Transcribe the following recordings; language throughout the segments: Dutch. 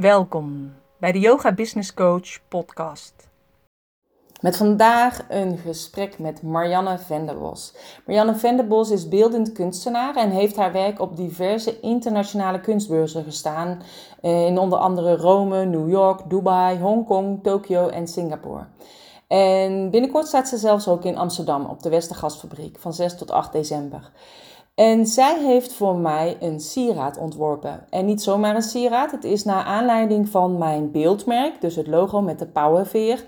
Welkom bij de Yoga Business Coach podcast. Met vandaag een gesprek met Marianne Venderbos. Marianne Venderbos is beeldend kunstenaar en heeft haar werk op diverse internationale kunstbeurzen gestaan. In onder andere Rome, New York, Dubai, Hongkong, Tokio en Singapore. En binnenkort staat ze zelfs ook in Amsterdam op de Westergasfabriek van 6 tot 8 december. En zij heeft voor mij een sieraad ontworpen. En niet zomaar een sieraad, het is naar aanleiding van mijn beeldmerk, dus het logo met de powerveer.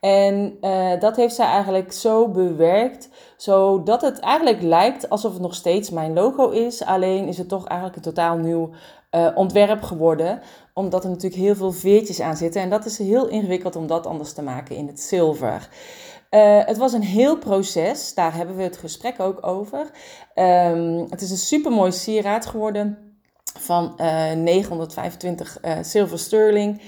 En uh, dat heeft zij eigenlijk zo bewerkt, zodat het eigenlijk lijkt alsof het nog steeds mijn logo is. Alleen is het toch eigenlijk een totaal nieuw uh, ontwerp geworden, omdat er natuurlijk heel veel veertjes aan zitten. En dat is heel ingewikkeld om dat anders te maken in het zilver. Uh, het was een heel proces, daar hebben we het gesprek ook over. Um, het is een supermooi sieraad geworden van uh, 925 uh, zilver sterling.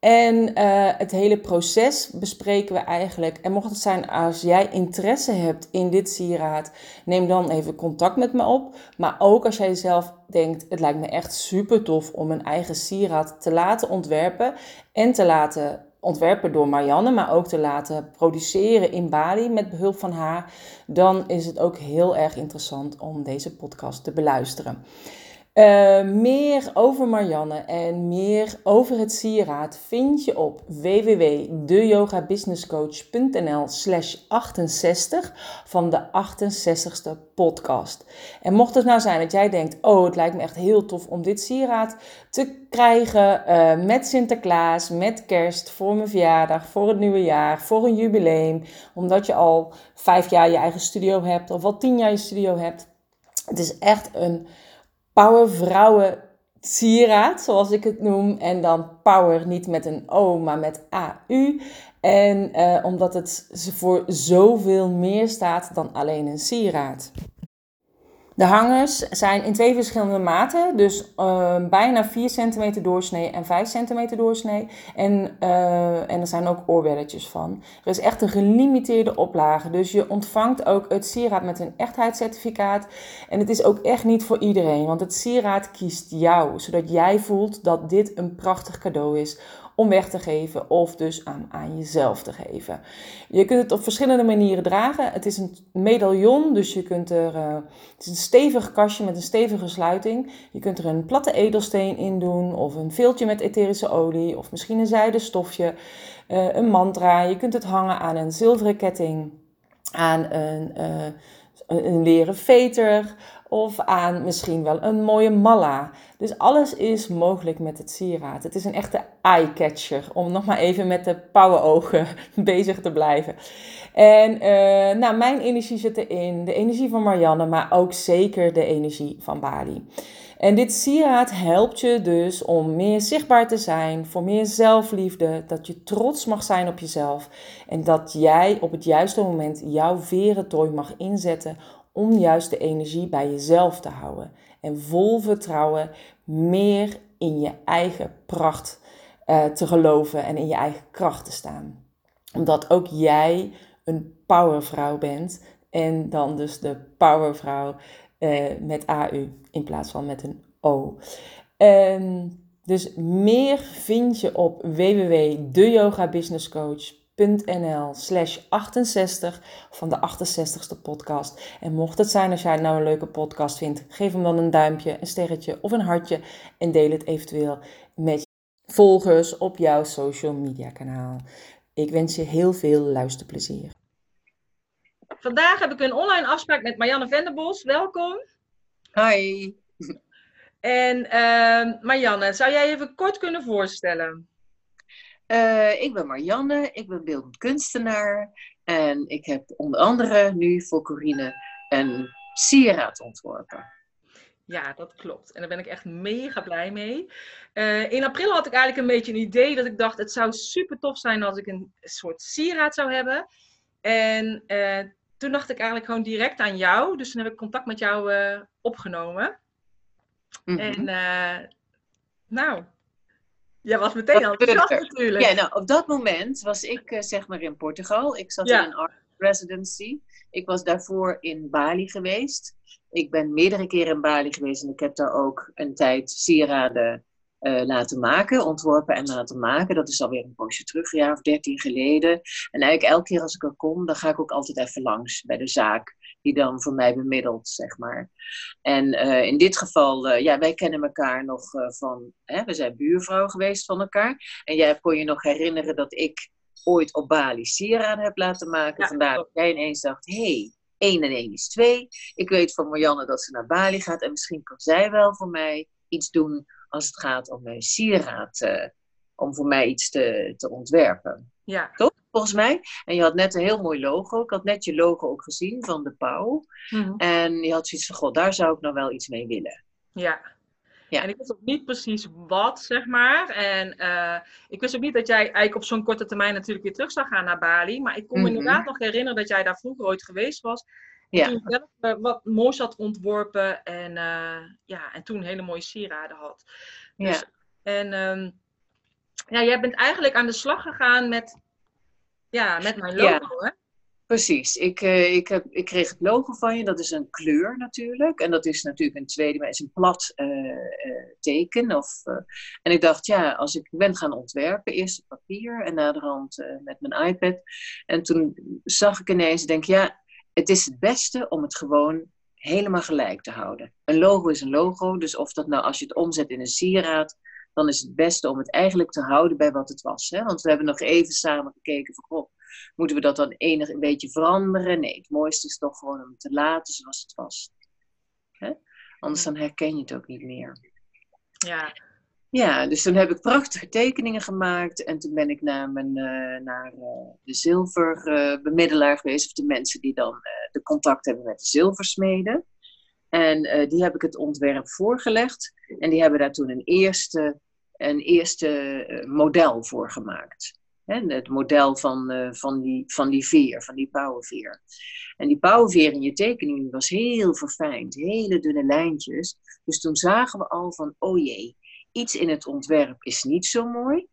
En uh, het hele proces bespreken we eigenlijk. En mocht het zijn als jij interesse hebt in dit sieraad, neem dan even contact met me op. Maar ook als jij zelf denkt, het lijkt me echt super tof om een eigen sieraad te laten ontwerpen en te laten ontwerpen door Marianne, maar ook te laten produceren in Bali met behulp van haar, dan is het ook heel erg interessant om deze podcast te beluisteren. Uh, meer over Marianne en meer over het sieraad vind je op www.deyogabusinesscoach.nl slash 68 van de 68ste podcast. En mocht het nou zijn dat jij denkt, oh het lijkt me echt heel tof om dit sieraad te krijgen uh, met Sinterklaas, met kerst, voor mijn verjaardag, voor het nieuwe jaar, voor een jubileum. Omdat je al vijf jaar je eigen studio hebt of al tien jaar je studio hebt. Het is echt een power vrouwen sieraad, zoals ik het noem. En dan power niet met een O, maar met AU. En uh, omdat het voor zoveel meer staat dan alleen een sieraad. De hangers zijn in twee verschillende maten, dus uh, bijna 4 cm doorsnee en 5 cm doorsnee. En, uh, en er zijn ook oorbelletjes van. Er is echt een gelimiteerde oplage, dus je ontvangt ook het sieraad met een echtheidscertificaat. En het is ook echt niet voor iedereen, want het sieraad kiest jou, zodat jij voelt dat dit een prachtig cadeau is om weg te geven of dus aan, jezelf te geven. Je kunt het op verschillende manieren dragen. Het is een medaillon, dus je kunt er, uh, het is een stevig kastje met een stevige sluiting. Je kunt er een platte edelsteen in doen of een veeltje met etherische olie of misschien een zijden stofje, uh, een mantra. Je kunt het hangen aan een zilveren ketting, aan een, uh, een leren veter of aan misschien wel een mooie malla. Dus alles is mogelijk met het sieraad. Het is een echte eye-catcher, om nog maar even met de pauwenogen bezig te blijven. En uh, nou, mijn energie zit erin, de energie van Marianne, maar ook zeker de energie van Bali. En dit sieraad helpt je dus om meer zichtbaar te zijn, voor meer zelfliefde, dat je trots mag zijn op jezelf en dat jij op het juiste moment jouw verentooi mag inzetten om juist de energie bij jezelf te houden. En vol vertrouwen meer in je eigen pracht uh, te geloven en in je eigen kracht te staan. Omdat ook jij een powervrouw bent en dan dus de powervrouw uh, met AU in plaats van met een O. Um, dus meer vind je op www.deyogabusinesscoach.com nl slash 68 van de 68ste podcast. En mocht het zijn als jij nou een leuke podcast vindt, geef hem dan een duimpje, een sterretje of een hartje en deel het eventueel met volgers op jouw social media kanaal. Ik wens je heel veel luisterplezier. Vandaag heb ik een online afspraak met Marianne Venderbos. Welkom. Hi. En uh, Marianne, zou jij even kort kunnen voorstellen? Uh, ik ben Marianne, ik ben beeldend kunstenaar en ik heb onder andere nu voor Corine een sieraad ontworpen. Ja, dat klopt. En daar ben ik echt mega blij mee. Uh, in april had ik eigenlijk een beetje een idee dat ik dacht, het zou super tof zijn als ik een soort sieraad zou hebben. En uh, toen dacht ik eigenlijk gewoon direct aan jou. Dus toen heb ik contact met jou uh, opgenomen. Mm -hmm. En nou, Jij was meteen al natuurlijk. Ja, nou, op dat moment was ik uh, zeg maar in Portugal. Ik zat ja. in een art residency. Ik was daarvoor in Bali geweest. Ik ben meerdere keren in Bali geweest en ik heb daar ook een tijd sieraden eh, laten maken, ontworpen en laten maken. Dat is alweer een poosje terug, een jaar of dertien geleden. En eigenlijk elke keer als ik er kom, dan ga ik ook altijd even langs bij de zaak die dan voor mij bemiddelt, zeg maar. En uh, in dit geval, uh, ja, wij kennen elkaar nog uh, van, hè, we zijn buurvrouw geweest van elkaar. En jij kon je nog herinneren dat ik ooit op Bali sieraden heb laten maken. Ja, Vandaar dat jij ineens dacht, hé, hey, 1 en 1 is 2. Ik weet van Marianne dat ze naar Bali gaat en misschien kan zij wel voor mij iets doen als het gaat om een sieraad, om voor mij iets te, te ontwerpen. Ja. Toch? Volgens mij. En je had net een heel mooi logo. Ik had net je logo ook gezien van de Pauw. Mhm. En je had zoiets van, god, daar zou ik nou wel iets mee willen. Ja. Ja. En ik wist ook niet precies wat, zeg maar. En eh, ik wist ook niet dat jij eigenlijk op zo'n korte termijn natuurlijk weer terug zou gaan naar Bali. Maar ik kon me Mhm. inderdaad nog herinneren dat jij daar vroeger ooit geweest was. En Ja. toen zelf eh, wat moois had ontworpen. En, eh, ja, en toen hele mooie sieraden had. Ja. Dus, En ehm, ja, jij bent eigenlijk aan de slag gegaan met, ja, met mijn Ja. logo, hè? Precies. Ik, eh, ik, heb, ik kreeg het logo van je. Dat is een kleur natuurlijk. En dat is natuurlijk een tweede, maar is een plat eh, eh, teken. Of, en ik dacht, ja, als ik ben gaan ontwerpen, eerst op papier en naderhand met mijn iPad. En toen zag ik ineens, denk ja, het is het beste om het gewoon helemaal gelijk te houden. Een logo is een logo, dus of dat nou als je het omzet in een sieraad, dan is het beste om het eigenlijk te houden bij wat het was. Hè? Want we hebben nog even samen gekeken van, goh, moeten we dat dan enig een beetje veranderen? Nee, het mooiste is toch gewoon om het te laten zoals het was. Hè? Anders dan herken je het ook niet meer. Ja. Ja, dus toen heb ik prachtige tekeningen gemaakt. En toen ben ik naar, mijn, eh, naar eh, de zilverbemiddelaar geweest. Of de mensen die dan eh, de contact hebben met de zilversmeden. En eh, die heb ik het ontwerp voorgelegd. En die hebben daar toen een eerste, een eerste eh, model voor gemaakt. Het model van, eh, van, die, van die veer, van die pauwenveer. En die pauwenveer in je tekening was heel verfijnd. Hele dunne lijntjes. Dus toen zagen we al van, oh jee, iets in het ontwerp is niet zo mooi.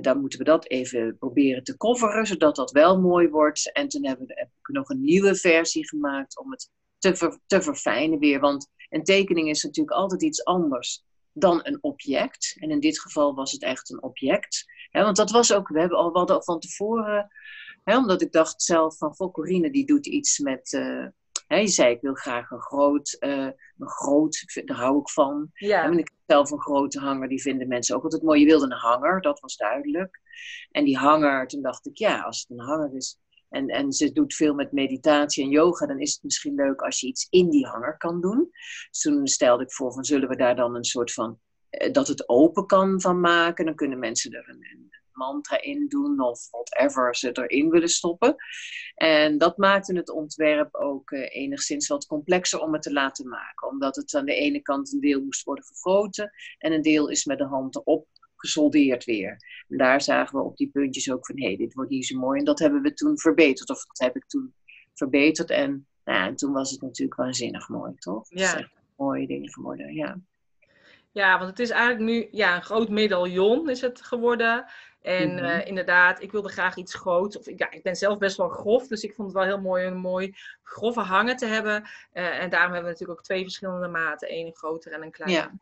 Dan moeten we dat even proberen te coveren, zodat dat wel mooi wordt. En toen hebben we, heb ik nog een nieuwe versie gemaakt om het te, ver- te verfijnen weer. Want een tekening is natuurlijk altijd iets anders dan een object. En in dit geval was het echt een object. Want dat was ook, we hebben al, we hadden al van tevoren, omdat ik dacht zelf van, goh, Corine die doet iets met, hè, je zei ik wil graag een groot, eh, een groot, daar hou ik van. Ja. En ik heb zelf een grote hanger, die vinden mensen ook altijd mooi. Je wilde een hanger, dat was duidelijk. En die hanger, toen dacht ik, ja, als het een hanger is en, en ze doet veel met meditatie en yoga, dan is het misschien leuk als je iets in die hanger kan doen. Dus toen stelde ik voor van, zullen we daar dan een soort van, eh, dat het open kan van maken. Dan kunnen mensen er een, mantra in doen of whatever ze erin willen stoppen. En dat maakte het ontwerp ook eh, enigszins wat complexer om het te laten maken. Omdat het aan de ene kant een deel moest worden vergroten en een deel is met de hand erop gesoldeerd weer. En daar zagen we op die puntjes ook van, hé, hey, dit wordt niet zo mooi. En dat hebben we toen verbeterd, of dat heb ik toen verbeterd. En, nou, ja, en toen was het natuurlijk waanzinnig mooi, toch? Is Ja. echt mooie dingen geworden, ja. Ja, want het is eigenlijk nu ja, een groot medaillon is het geworden. En Mhm. eh, inderdaad, ik wilde graag iets groots. Of, ik- ja, ik ben zelf best wel grof, dus ik vond het wel heel mooi om een mooi grove hangen te hebben. Eh, en daarom hebben we natuurlijk ook twee verschillende maten. één groter en een kleiner. Ja.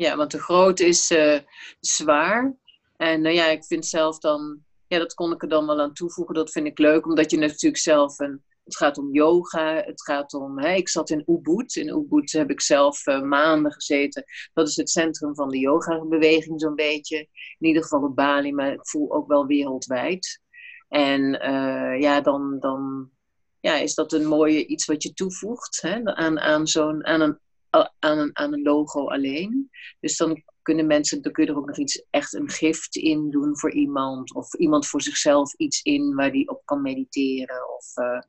Ja, want de grote is eh, zwaar. En nou ja, ik vind zelf dan, ja, dat kon ik er dan wel aan toevoegen. Dat vind ik leuk, omdat je natuurlijk zelf een. Het gaat om yoga, het gaat om. Hè, ik zat in Ubud. In Ubud heb ik zelf eh, maanden gezeten. Dat is het centrum van de yoga-beweging, zo'n beetje. In ieder geval op Bali, maar ik voel ook wel wereldwijd. En eh, ja, dan, dan ja, is dat een mooie iets wat je toevoegt hè, aan, aan, zo'n, aan, een, aan, een, aan een logo alleen. Dus dan kunnen mensen, dan kun je er ook nog iets, echt een gift in doen voor iemand. Of iemand voor zichzelf iets in waar die op kan mediteren of eh,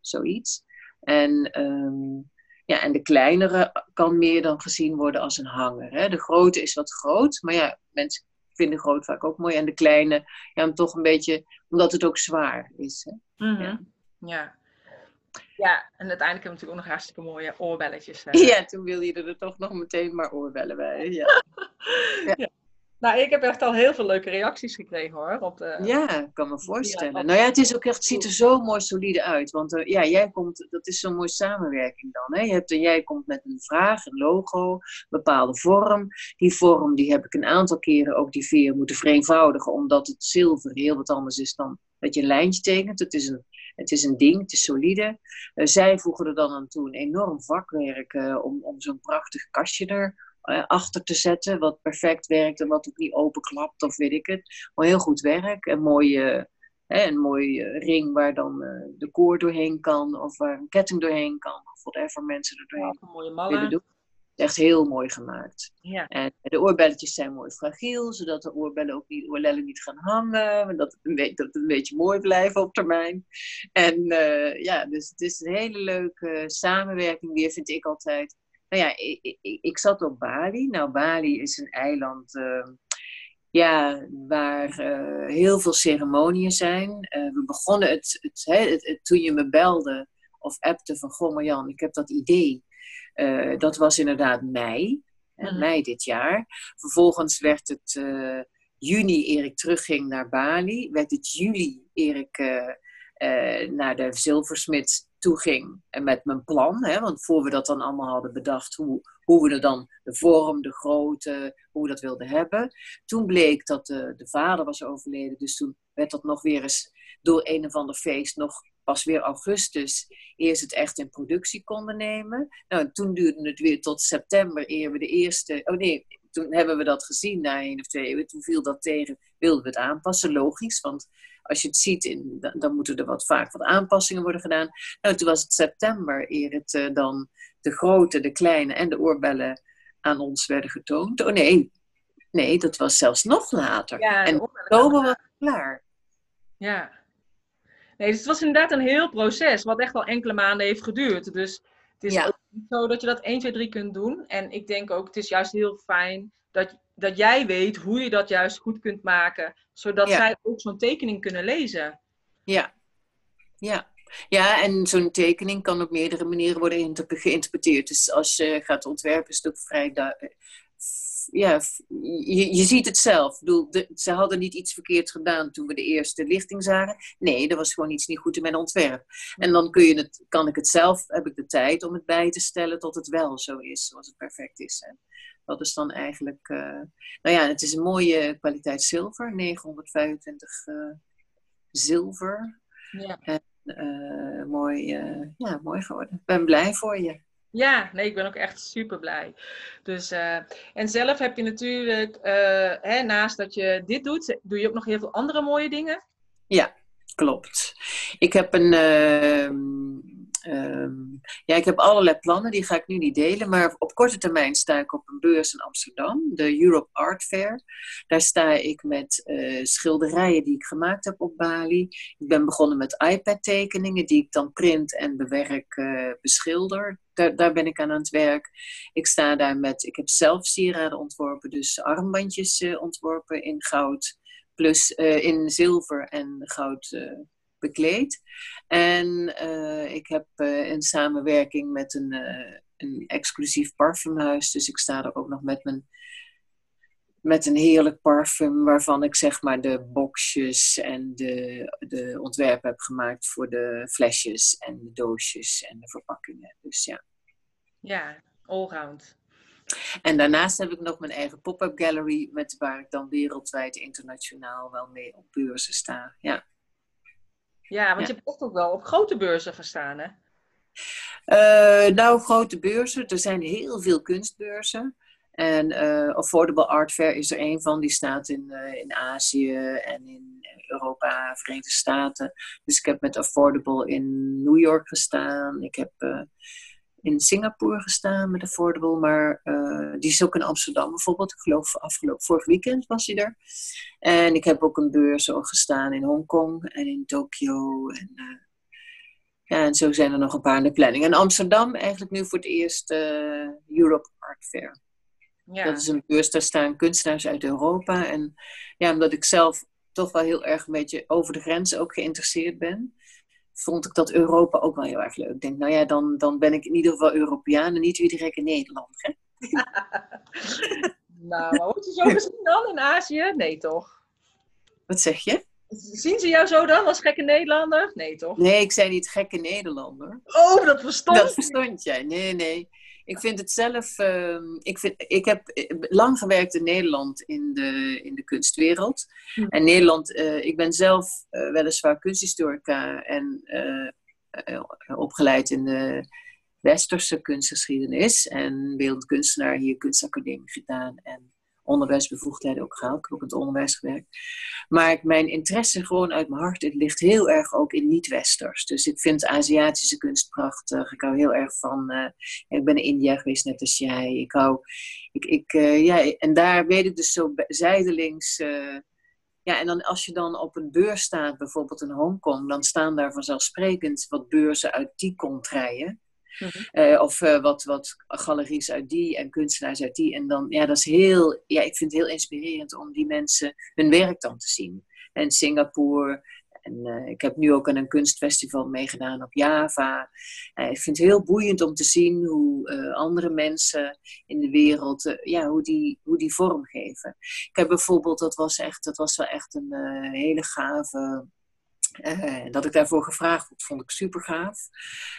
zoiets. En, ehm, ja, en de kleinere kan meer dan gezien worden als een hanger. Hè. De grote is wat groot, maar ja, mensen vinden groot vaak ook mooi. En de kleine, ja, toch een beetje, omdat het ook zwaar is. Hè. Mhm. Ja. ja. Ja, en uiteindelijk hebben we natuurlijk ook nog hartstikke mooie oorbelletjes. eh. Ja, toen wilde je er toch nog meteen maar oorbellen bij. Ja. Nou, ik heb echt al heel veel leuke reacties gekregen hoor. Op de, ja, ik kan me voorstellen. Nou ja, het is ook echt, ziet er zo mooi solide uit. Want uh, ja, jij komt, dat is zo'n mooie samenwerking dan. Hè? Je hebt, jij komt met een vraag, een logo, een bepaalde vorm. Die vorm die heb ik een aantal keren ook die veer moeten vereenvoudigen. Omdat het zilver heel wat anders is dan dat je een lijntje tekent. Het is een, het is een ding, het is solide. Uh, zij voegen er dan aan toe een enorm vakwerk uh, om, om zo'n prachtig kastje er uh, achter te zetten, wat perfect werkt en wat ook niet openklapt of weet ik het. Maar heel goed werk. Een mooie, hè, een mooie ring waar dan de koord doorheen kan of waar een ketting doorheen kan of whatever mensen er doorheen ja, mooie willen doen. Echt heel mooi gemaakt. Ja. En de oorbelletjes zijn mooi fragiel, zodat de oorbellen ook niet, oorlellen niet gaan hangen. Dat het, een beetje, dat het een beetje mooi blijven op termijn. En uh, ja, dus het is een hele leuke samenwerking weer, vind ik altijd. Nou ja, ik, ik, ik, zat op Bali. Nou, Bali is een eiland uh, ja, waar uh, heel veel ceremonieën zijn. Uh, we begonnen het, het, hè, het, het, toen je me belde of appte van... Goh Marjan, ik heb dat idee. Dat was inderdaad mei, hè, mei dit jaar. Vervolgens werd het juni eer ik terugging naar Bali. Werd het juli eer ik naar de zilversmid toeging en met mijn plan. Hè, want voor we dat dan allemaal hadden bedacht, hoe, hoe we er dan de vorm, de grootte, hoe we dat wilden hebben. Toen bleek dat de, de vader was overleden. Dus toen werd dat nog weer eens door een of ander feest nog pas weer augustus eerst het echt in productie konden nemen. Nou, toen duurde het weer tot september eer we de eerste... Oh nee, toen hebben we dat gezien na één of twee eeuwen. Toen viel dat tegen, wilden we het aanpassen, logisch. Want als je het ziet, in, dan, dan moeten er wat, vaak wat aanpassingen worden gedaan. Nou, toen was het september eer het uh, dan de grote, de kleine en de oorbellen aan ons werden getoond. Oh nee, nee, dat was zelfs nog later. Ja, en oktober was klaar. Ja. Nee, dus het was inderdaad een heel proces, wat echt al enkele maanden heeft geduurd. Dus het is Ja. ook niet zo dat je dat 1, 2, 3 kunt doen. En ik denk ook, het is juist heel fijn dat, dat jij weet hoe je dat juist goed kunt maken. Zodat Ja. zij ook zo'n tekening kunnen lezen. Ja, ja. Ja, en zo'n tekening kan op meerdere manieren worden geïnterpreteerd. Dus als je gaat ontwerpen, is het ook vrij. Ja, je, je ziet het zelf. Ik bedoel, de- ze hadden niet iets verkeerd gedaan toen we de eerste lichting zagen. Nee, er was gewoon iets niet goed in mijn ontwerp. En dan kun je het, kan ik het zelf, heb ik de tijd om het bij te stellen tot het wel zo is, zoals het perfect is. En dat is dan eigenlijk. eh, nou ja, het is een mooie kwaliteit zilver, 925 eh, zilver. Ja. Eh, mooi, ja, mooi geworden. Ik ben blij voor je. Ja, nee, ik ben ook echt super blij. Dus, eh, en zelf heb je natuurlijk, eh, hè, naast dat je dit doet, doe je ook nog heel veel andere mooie dingen. Klopt. Ik heb een. ehm, ehm, ja, ik heb allerlei plannen, die ga ik nu niet delen. Maar op korte termijn sta ik op een beurs in Amsterdam, de Europe Art Fair. Daar sta ik met eh, schilderijen die ik gemaakt heb op Bali. Ik ben begonnen met iPad-tekeningen, die ik dan print en bewerk, eh, beschilder. Daar, daar ben ik aan aan het werk. Ik sta daar met. Ik heb zelf sieraden ontworpen, dus armbandjes eh, ontworpen in goud plus in zilver en goud bekleed. En eh, ik heb eh, een samenwerking met een, eh, een exclusief parfumhuis. Dus ik sta er ook nog met mijn met een heerlijk parfum waarvan ik zeg maar de boxjes en de, de ontwerpen heb gemaakt voor de flesjes en de doosjes en de verpakkingen. Dus ja. Ja, allround. En daarnaast heb ik nog mijn eigen pop-up gallery met waar ik dan wereldwijd internationaal wel mee op beurzen sta. Ja. Ja, want Ja. je hebt echt ook wel op grote beurzen gestaan, hè? Eh, nou, grote beurzen. Er zijn heel veel kunstbeurzen. En eh, Affordable Art Fair is er een van. Die staat in, eh, in Azië en in Europa, Verenigde Staten. Dus ik heb met Affordable in New York gestaan. Ik heb in Singapore gestaan met Affordable. Maar eh, die is ook in Amsterdam bijvoorbeeld. Ik geloof afgelopen vorig weekend was hij er. En ik heb ook een beurs ook gestaan in Hongkong en in Tokio. En, eh, ja, en zo zijn er nog een paar in de planning. En Amsterdam eigenlijk nu voor het eerst eh, Europe Art Fair. Ja. Dat is een beurs, daar staan kunstenaars uit Europa. En ja, omdat ik zelf toch wel heel erg een beetje over de grens ook geïnteresseerd ben, vond ik dat Europa ook wel heel erg leuk. Ik denk, nou ja, dan, dan ben ik in ieder geval Europeaan en niet weer direct een Nederlander. Hè? Nou, maar word je zo gezien dan in Azië? Nee, toch? Wat zeg je? Zien ze jou zo dan als gekke Nederlander? Nee, toch? Nee, ik zei niet gekke Nederlander. Oh, dat verstond Dat verstond jij. Nee, nee. Ik vind het zelf. ehm, ik, vind, ik heb eh, lang gewerkt in Nederland in de, in de kunstwereld. Hm. En Nederland, eh, ik ben zelf eh, weliswaar kunsthistorica en opgeleid in de westerse kunstgeschiedenis. En beeldend kunstenaar hier kunstacademie gedaan. En onderwijsbevoegdheden ook gehaald. Ik heb ook in het onderwijs gewerkt. Maar mijn interesse gewoon uit mijn hart, het ligt heel erg ook in niet-westers. Dus ik vind Aziatische kunst prachtig. Ik hou heel erg van... eh, ik ben in India geweest, net als jij. Ik hou... Ik, ik, eh, ja, en daar weet ik dus zo zijdelings... eh, ja, en dan als je dan op een beurs staat, bijvoorbeeld in Hongkong, dan staan daar vanzelfsprekend wat beurzen uit die contraien. Mhm. Eh, of eh, wat, wat galeries uit die en kunstenaars uit die. En dan, ja, dat is heel, ja, ik vind het heel inspirerend om die mensen hun werk dan te zien. En Singapore. En eh, ik heb nu ook aan een kunstfestival meegedaan op Java. Ik vind het heel boeiend om te zien hoe andere mensen in de wereld, ja, hoe die, hoe die vormgeven. Ik heb bijvoorbeeld, dat was, echt, dat was wel echt een hele gave eh, dat ik daarvoor gevraagd word, vond ik super gaaf.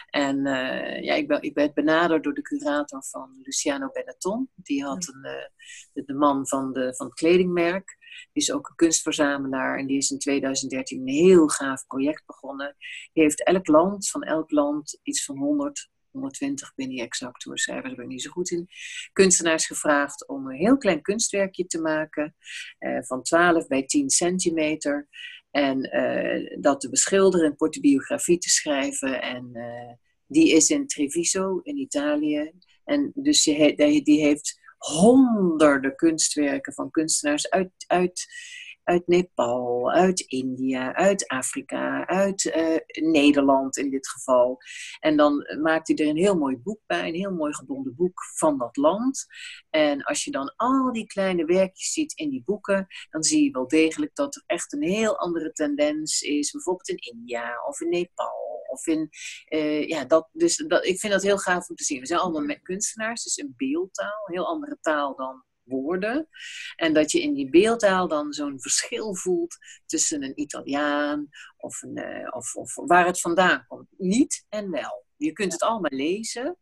En eh, ja, ik, ben, ik werd benaderd door de curator van Luciano Benetton. Die had een, eh, de, de man van, de, van het kledingmerk. Die is ook een kunstverzamelaar. En die is in 2013 een heel gaaf project begonnen. Die heeft elk land, van elk land, iets van 100, 120, ik weet niet exact hoe cijfers, daar ben ik niet zo goed in. Kunstenaars gevraagd om een heel klein kunstwerkje te maken. eh, van 12 bij 10 centimeter. En eh, dat te beschilderen, een korte biografie te schrijven. En eh, die is in Treviso in Italië. En dus die heeft honderden kunstwerken van kunstenaars uit, uit, uit Nepal, uit India, uit Afrika, uit eh, Nederland in dit geval. En dan maakt hij er een heel mooi boek bij, een heel mooi gebonden boek van dat land. En als je dan al die kleine werkjes ziet in die boeken, dan zie je wel degelijk dat er echt een heel andere tendens is. Bijvoorbeeld in India of in Nepal. Of in, eh, ja, dat, dus dat, ik vind dat heel gaaf om te zien. We zijn allemaal met kunstenaars, dus een beeldtaal, een heel andere taal dan woorden. En dat je in die beeldtaal dan zo'n verschil voelt tussen een Italiaan of, een, eh, of, of waar het vandaan komt. Niet en wel. Je kunt het allemaal lezen.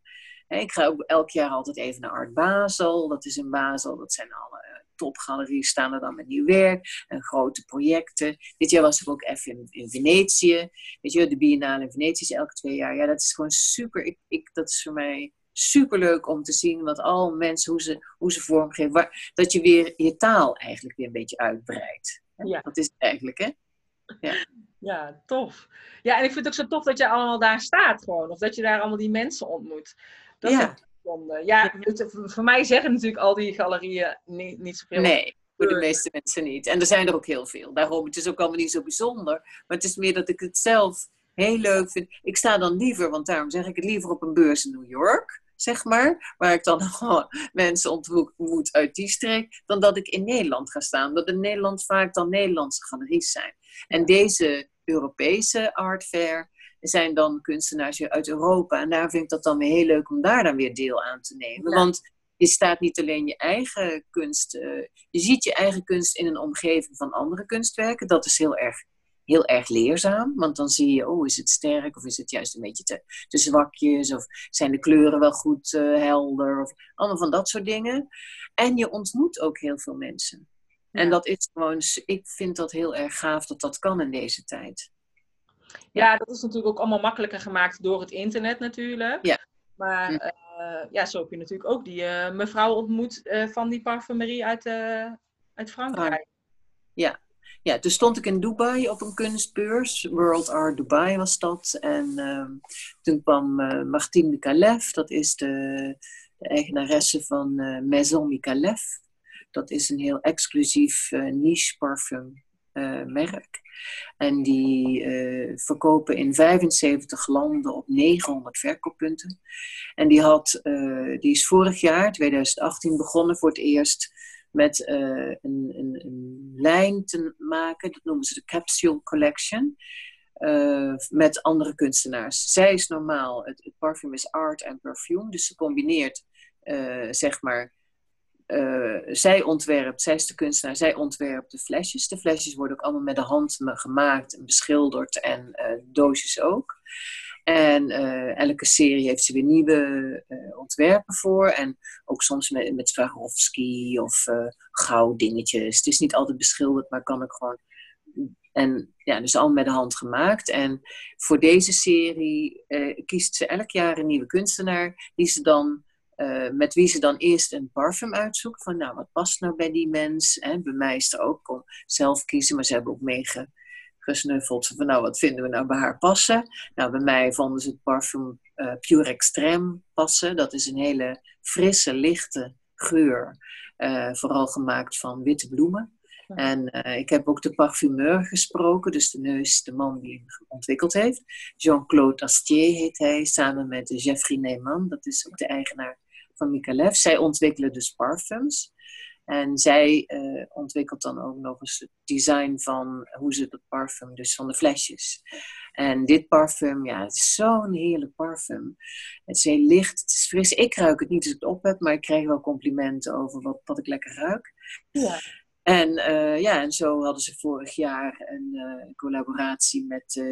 Ik ga ook elk jaar altijd even naar Art Basel. Dat is in Basel, dat zijn alle eh, topgaleries, staan er dan met nieuw werk en grote projecten. Dit jaar was ik ook even in, in Venetië. Weet je, de Biennale in Venetië is elke twee jaar. Ja, dat is gewoon super. Ik, ik, dat is voor mij super leuk om te zien wat al mensen, hoe ze, hoe ze vormgeven. Waar, dat je weer je taal eigenlijk weer een beetje uitbreidt. Ja. Dat is het eigenlijk, hè? Ja, tof. Ja, en ik vind het ook zo tof dat je allemaal daar staat gewoon. Of dat je daar allemaal die mensen ontmoet. Dat is Ja. bijzonder. Ja, voor mij zeggen natuurlijk al die galerieën niet, niet zoveel. Nee, voor de meeste mensen niet. En er zijn er ook heel veel. Daarom, het is ook allemaal niet zo bijzonder. Maar het is meer dat ik het zelf heel leuk vind. Ik sta dan liever, want daarom zeg ik het liever op een beurs in New York, zeg maar. Waar ik dan mensen ontmoet uit die streek. Dan dat ik in Nederland ga staan. Dat in Nederland vaak dan Nederlandse galeries zijn. En deze Europese art fair zijn dan kunstenaars uit Europa. En daar vind ik dat dan weer heel leuk om daar dan weer deel aan te nemen. Ja. Want je staat niet alleen je eigen kunst, eh, je ziet je eigen kunst in een omgeving van andere kunstwerken. Dat is heel erg, heel erg leerzaam, want dan zie je, oh, is het sterk of is het juist een beetje te, te zwakjes of zijn de kleuren wel goed eh, helder of allemaal van dat soort dingen. En je ontmoet ook heel veel mensen. En dat is gewoon, ik vind dat heel erg gaaf dat dat kan in deze tijd. Ja, dat is natuurlijk ook allemaal makkelijker gemaakt door het internet natuurlijk. Ja. Maar Hm. eh, ja, zo heb je natuurlijk ook die eh, mevrouw ontmoet van die parfumerie uit, uit Frankrijk. Ja, toen stond ik in Dubai op een kunstbeurs. World Art Dubai was dat. En ehm, toen kwam eh, Martine Mikalev, dat is de, de eigenaresse van eh, Maison Mikalev. Dat is een heel exclusief eh, niche parfum merk. En die verkopen in 75 landen op 900 verkooppunten. En die, had, die is vorig jaar, 2018, begonnen voor het eerst met eh, een, een, een lijn te maken. Dat noemen ze de Capsule Collection. eh, met andere kunstenaars. Zij is normaal, het, het parfum is art en perfume. Dus ze combineert, eh, zeg maar, zij ontwerpt, zij is de kunstenaar, zij ontwerpt de flesjes. De flesjes worden ook allemaal met de hand gemaakt en beschilderd en doosjes ook. En elke serie heeft ze weer nieuwe ontwerpen voor. En ook soms met, met of gouddingetjes. Het is niet altijd beschilderd, maar kan ook gewoon en ja, dus al met de hand gemaakt. En voor deze serie kiest ze elk jaar een nieuwe kunstenaar die ze dan, met wie ze dan eerst een parfum uitzoekt. Van nou, wat past nou bij die mens? En bij mij is er ook, kon zelf kiezen, maar ze hebben ook meegesnuffeld. Van nou, wat vinden we nou bij haar passen? Nou, bij mij vonden ze het parfum uh, Pure Extreme passen. Dat is een hele frisse, lichte geur. vooral gemaakt van witte bloemen. En uh, ik heb ook de parfumeur gesproken, dus de neus, de man die hem ontwikkeld heeft. Jean-Claude Astier heet hij, samen met Jeffrey Neyman, dat is ook de eigenaar van Mikalev. Zij ontwikkelen dus parfums. En zij uh, ontwikkelt dan ook nog eens het design van hoe ze het parfum, dus van de flesjes. En dit parfum, ja, het is zo'n heerlijk parfum. Het is heel licht, het is fris. Ik ruik het niet als ik het op heb, maar ik krijg wel complimenten over wat, wat ik lekker ruik. Ja. En uh, ja, en zo hadden ze vorig jaar een uh, collaboratie met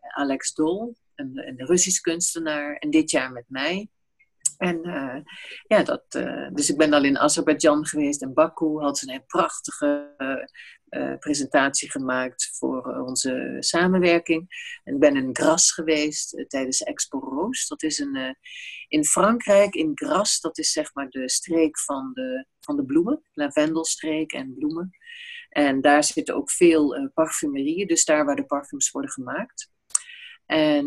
Alex Dol, een, een Russisch kunstenaar, en dit jaar met mij. En ja, dat, dus ik ben al in Azerbeidzjan geweest en Baku had ze een prachtige uh, presentatie gemaakt voor onze samenwerking. En ik ben in Gras geweest tijdens Expo Roos. Dat is een, in Frankrijk, in Gras, dat is zeg maar de streek van de, van de bloemen, lavendelstreek en bloemen. En daar zitten ook veel parfumerieën, dus daar waar de parfums worden gemaakt. En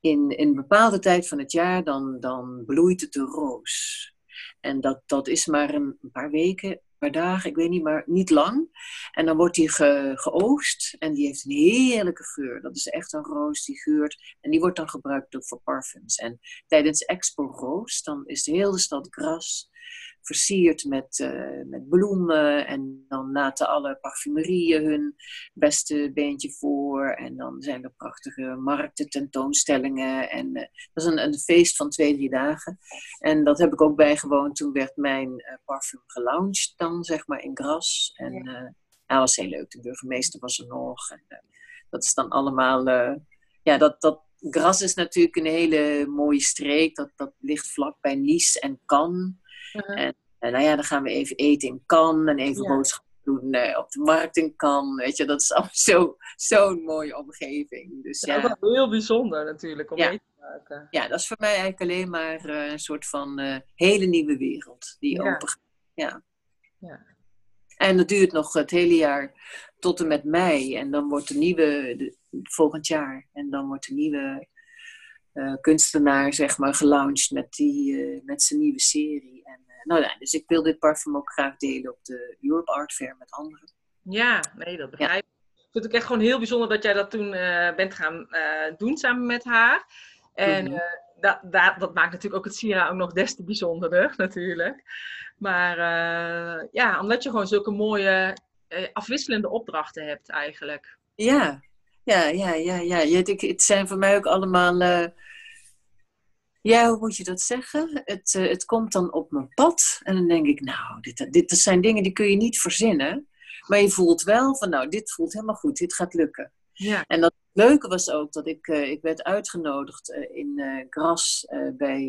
in, in een bepaalde tijd van het jaar, dan, dan bloeit het de roos. En dat, dat is maar een paar weken paar dagen, ik weet niet, maar niet lang. En dan wordt die ge, geoogst en die heeft een heerlijke geur. Dat is echt een roos die geurt en die wordt dan gebruikt ook voor parfums. En tijdens Expo Roos, dan is de hele stad gras versierd met, uh, met bloemen. En dan laten alle parfumerieën hun beste beentje voor. En dan zijn er prachtige markten, tentoonstellingen. En uh, dat is een, een, feest van twee, drie dagen. En dat heb ik ook bijgewoond. Toen werd mijn uh, parfum gelaunched dan, zeg maar, in Gras. En ja. dat was heel leuk. De burgemeester was er nog. En, dat is dan allemaal... ja, dat, dat, Gras is natuurlijk een hele mooie streek. Dat, dat ligt vlak bij Nice en Cannes. Uh-huh. En, en, nou ja, dan gaan we even eten in Cannes en even boodschappen doen uh, op de markt in Cannes. Weet je, dat is allemaal zo'n zo mooie omgeving. Dus, ja, dat is heel bijzonder natuurlijk om mee te maken. Ja, dat is voor mij eigenlijk alleen maar uh, een soort van uh, hele nieuwe wereld die open gaat. Ja. ja. En dat duurt nog het hele jaar tot en met mei. En dan wordt de nieuwe, de, volgend jaar, en dan wordt de nieuwe kunstenaar, zeg maar, gelaunched met, die, met zijn nieuwe serie. En, uh, nou ja, dus ik wil dit parfum ook graag delen op de Europe Art Fair met anderen. Ja, nee, dat begrijp ik. Ja. Ik vind het ook echt gewoon heel bijzonder dat jij dat toen bent gaan doen samen met haar. En mm -hmm. dat, dat, dat, maakt natuurlijk ook het Sira ook nog des te bijzonderder, natuurlijk. Maar ja, omdat je gewoon zulke mooie afwisselende opdrachten hebt eigenlijk. Ja, ja, ja, ja, ja. Het zijn voor mij ook allemaal. Ja, hoe moet je dat zeggen? Het, uh, het komt dan op mijn pad. En dan denk ik, nou, dit, dit zijn dingen die kun je niet verzinnen. Maar je voelt wel van, nou, dit voelt helemaal goed, dit gaat lukken. Ja. En dat leuke was ook dat ik, uh, ik werd uitgenodigd in Gras bij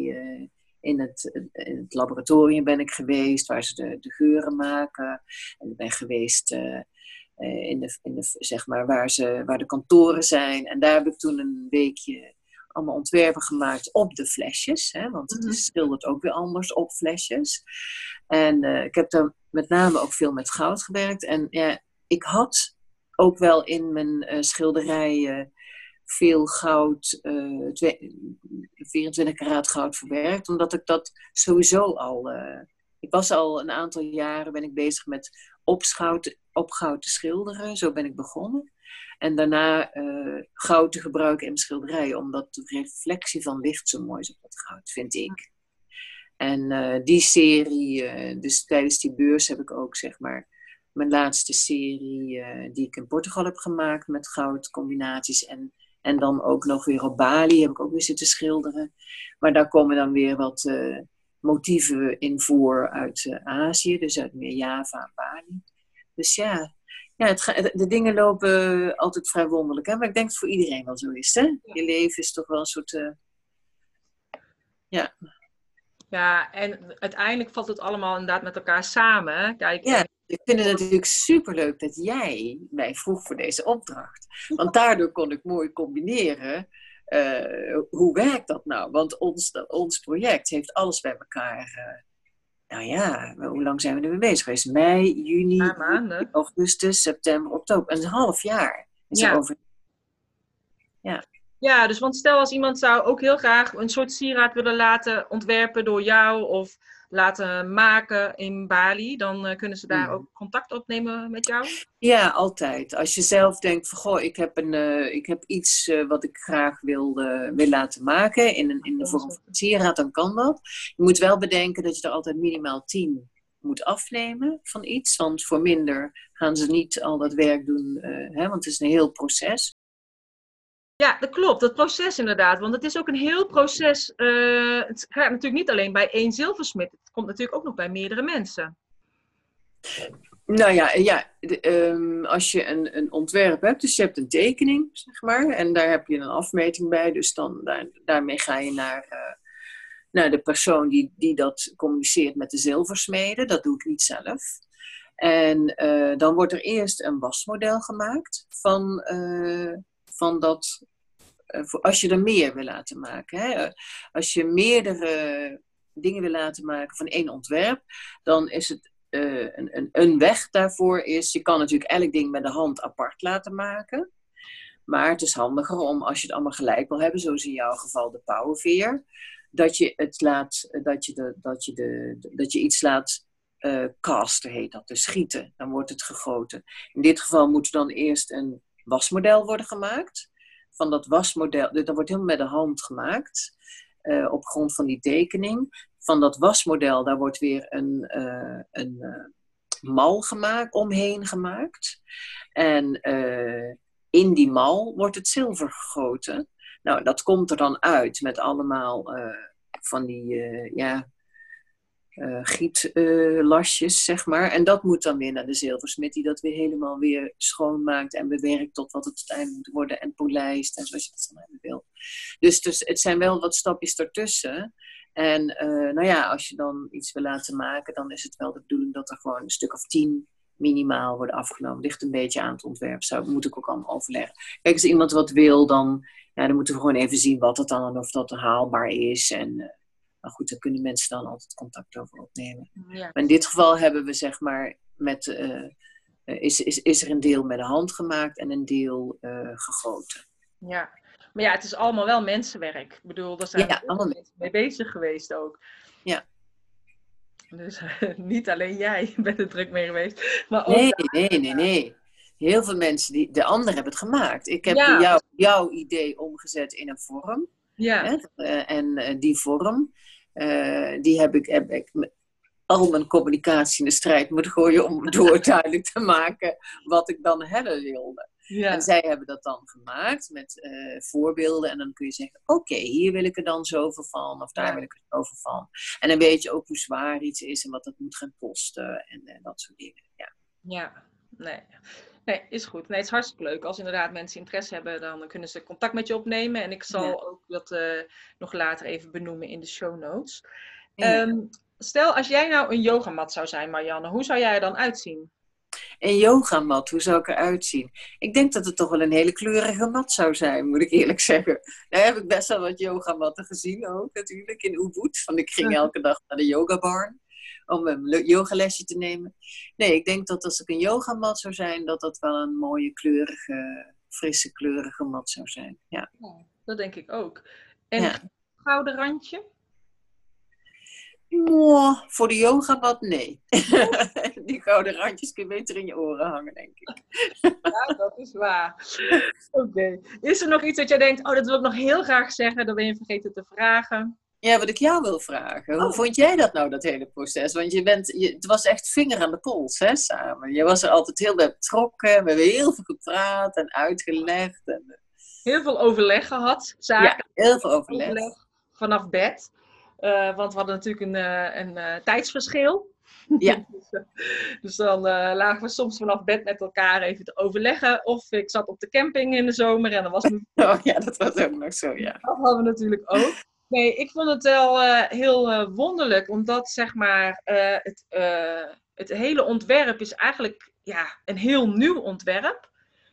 in het, in het laboratorium ben ik geweest, waar ze de, de geuren maken. En ik ben geweest in de, in de, zeg maar, waar, ze, waar de kantoren zijn. En daar heb ik toen een weekje allemaal ontwerpen gemaakt op de flesjes. Hè, want het mhm. schildert ook weer anders op flesjes. En uh, ik heb daar met name ook veel met goud gewerkt. En ja, ik had ook wel in mijn uh, schilderijen veel goud, uh, 24 karaat goud verwerkt. Omdat ik dat sowieso al... ik was al een aantal jaren ben ik bezig met opschout, op goud te schilderen. Zo ben ik begonnen. En daarna uh, goud te gebruiken in schilderijen, omdat de reflectie van licht zo mooi is op dat goud, vind ik. En uh, die serie, uh, dus tijdens die beurs heb ik ook zeg maar mijn laatste serie die ik in Portugal heb gemaakt met goudcombinaties. En, en dan ook nog weer op Bali heb ik ook weer zitten schilderen. Maar daar komen dan weer wat motieven invoer uit Azië, dus uit meer Java en Bali. Dus ja, ja het, de dingen lopen altijd vrij wonderlijk. Hè? Maar ik denk dat het voor iedereen wel zo is. Hè? Je leven is toch wel een soort. ja. Ja, en uiteindelijk valt het allemaal inderdaad met elkaar samen. Kijk, ja, ik vind het natuurlijk superleuk dat jij mij vroeg voor deze opdracht. Want daardoor kon ik mooi combineren. Uh, hoe werkt dat nou? Want ons, ons project heeft alles bij elkaar. Uh, nou ja, hoe lang zijn we ermee bezig geweest? Mei, juni, augustus, september, oktober. Een half jaar. Is ja. Over... ja. Ja, dus want stel als iemand zou ook heel graag een soort sieraad willen laten ontwerpen door jou of laten maken in Bali, dan uh, kunnen ze daar Mhm. ook contact opnemen met jou? Ja, altijd. Als je zelf denkt van, goh, ik heb, een, eh, ik heb iets eh, wat ik graag wil, eh, wil laten maken in, een, in de vorm van een sieraad, dan kan dat. Je moet wel bedenken dat je er altijd minimaal 10 moet afnemen van iets. Want voor minder gaan ze niet al dat werk doen, eh, hè, want het is een heel proces. Ja, dat klopt. Dat proces inderdaad. Want het is ook een heel proces. eh, het gaat natuurlijk niet alleen bij één zilversmid. Het komt natuurlijk ook nog bij meerdere mensen. Nou ja, ja ehm, als je een, een ontwerp hebt, dus je hebt een tekening, zeg maar, en daar heb je een afmeting bij, dus dan, daar, daarmee ga je naar, eh, naar de persoon die, die dat communiceert met de zilversmeden. Dat doe ik niet zelf. En eh, dan wordt er eerst een wasmodel gemaakt van, van dat, eh, als je er meer wil laten maken. Hè? Als je meerdere dingen wil laten maken van één ontwerp, dan is het eh, een, een, weg daarvoor is, je kan natuurlijk elk ding met de hand apart laten maken. Maar het is handiger om, als je het allemaal gelijk wil hebben, zoals in jouw geval de pauwenveer, dat je, het laat, dat je, de, dat je, de, dat je iets laat eh casten, heet dat, dus schieten. Dan wordt het gegoten. In dit geval moet er dan eerst een wasmodel worden gemaakt. Van dat wasmodel, dat wordt helemaal met de hand gemaakt, eh, op grond van die tekening van dat wasmodel, daar wordt weer een, uh, een uh, mal gemaakt, omheen gemaakt. En in die mal wordt het zilver gegoten. Nou, dat komt er dan uit met allemaal van die, ja, gietlasjes, zeg maar. En dat moet dan weer naar de zilversmid, die dat weer helemaal weer schoonmaakt en bewerkt tot wat het uiteindelijk moet worden en polijst en zoals je dat dan hebben wil. Dus, dus het zijn wel wat stapjes ertussen. En uh, nou ja, als je dan iets wil laten maken, dan is het wel de bedoeling dat er gewoon een stuk of tien minimaal worden afgenomen. Ligt een beetje aan het ontwerp, zou, moet ik ook allemaal overleggen. Kijk, als iemand wat wil, dan, ja, dan moeten we gewoon even zien wat het dan en of dat haalbaar is. En nou goed, daar kunnen mensen dan altijd contact over opnemen. Ja. Maar in dit geval hebben we zeg maar met, uh, is, is, is er een deel met de hand gemaakt en een deel gegoten. Ja, maar ja, het is allemaal wel mensenwerk. Ik bedoel, daar zijn ja, allemaal mensen mee bezig geweest ook. Ja. Dus niet alleen jij bent er druk mee geweest. Maar ook nee, nee, nee, nee. Heel veel mensen, die, de anderen hebben het gemaakt. Ik heb Ja. jou, jouw idee omgezet in een vorm. Ja? Eh, en eh, die vorm, eh, die heb ik, heb ik al mijn communicatie in de strijd moeten gooien om door duidelijk te maken wat ik dan hebben wilde. ja. En zij hebben dat dan gemaakt met voorbeelden. En dan kun je zeggen, oké, hier wil ik er dan zoveel van. Of daar Ja. wil ik er zoveel van. En dan weet je ook hoe zwaar iets is en wat dat moet gaan kosten. En dat soort dingen. Ja. Ja, nee. Nee, is goed. Nee, het is hartstikke leuk. Als inderdaad mensen interesse hebben, dan kunnen ze contact met je opnemen. En ik zal Ja. ook dat eh, nog later even benoemen in de show notes. Ja. Ehm, stel, als jij nou een yogamat zou zijn, Marianne, hoe zou jij er dan uitzien? Een yogamat, hoe zou ik eruit zien? Ik denk dat het toch wel een hele kleurige mat zou zijn, moet ik eerlijk zeggen. Nou heb ik best wel wat yogamatten gezien ook natuurlijk in Ubud. Want ik ging elke dag naar de yogabarn om een le- yogalesje te nemen. Nee, ik denk dat als ik een yogamat zou zijn, dat dat wel een mooie kleurige, frisse kleurige mat zou zijn. Ja. Dat denk ik ook. En Ja. gouden randje? Mwah, voor de yogamat, nee. Die gouden randjes kun je beter in je oren hangen, denk ik. Ja, dat is waar. Oké. Is er nog iets dat jij denkt, oh, dat wil ik nog heel graag zeggen, dat ben je vergeten te vragen? Ja, wat ik jou wil vragen. Hoe Oh. vond jij dat nou, dat hele proces? Want je bent, je, het was echt vinger aan de pols, hè, samen. Je was er altijd heel bij betrokken. We hebben heel veel gepraat en uitgelegd. En, Heel veel overleg gehad, zaken. ja, heel veel overleg. overleg vanaf bed. Eh, want we hadden natuurlijk een, eh, een eh, tijdsverschil. Ja. dus, dus dan lagen we soms vanaf bed met elkaar even te overleggen. Of ik zat op de camping in de zomer en dan was mijn Oh ja, dat was ook nog zo, ja. dat hadden we natuurlijk ook. Nee, ik vond het wel heel wonderlijk, omdat zeg maar het, het hele ontwerp is eigenlijk ja, een heel nieuw ontwerp.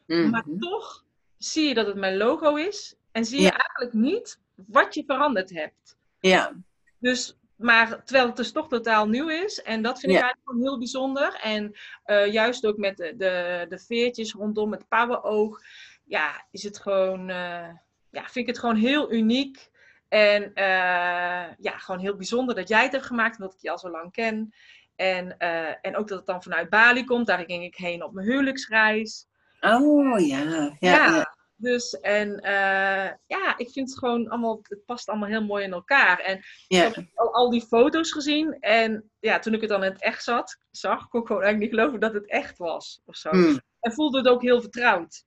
Maar Mhm. toch zie je dat het mijn logo is en zie je Ja. eigenlijk niet wat je veranderd hebt. Ja, Dus, maar terwijl het dus toch totaal nieuw is. En dat vind ik eigenlijk gewoon heel bijzonder. En eh, juist ook met de, de, de veertjes rondom het pauwenoog. Ja, is het gewoon... eh, ja, vind ik het gewoon heel uniek. En eh, ja, gewoon heel bijzonder dat jij het hebt gemaakt. Omdat ik je al zo lang ken. En, en ook dat het dan vanuit Bali komt. Daar ging ik heen op mijn huwelijksreis. Oh ja. Ja, Ja, ja. dus en eh, ja, ik vind het gewoon allemaal, het past allemaal heel mooi in elkaar. En ja. ik heb al, al die foto's gezien en ja, toen ik het dan in het echt zat, zag, kon ik gewoon eigenlijk niet geloven dat het echt was of zo. Mm. En voelde het ook heel vertrouwd.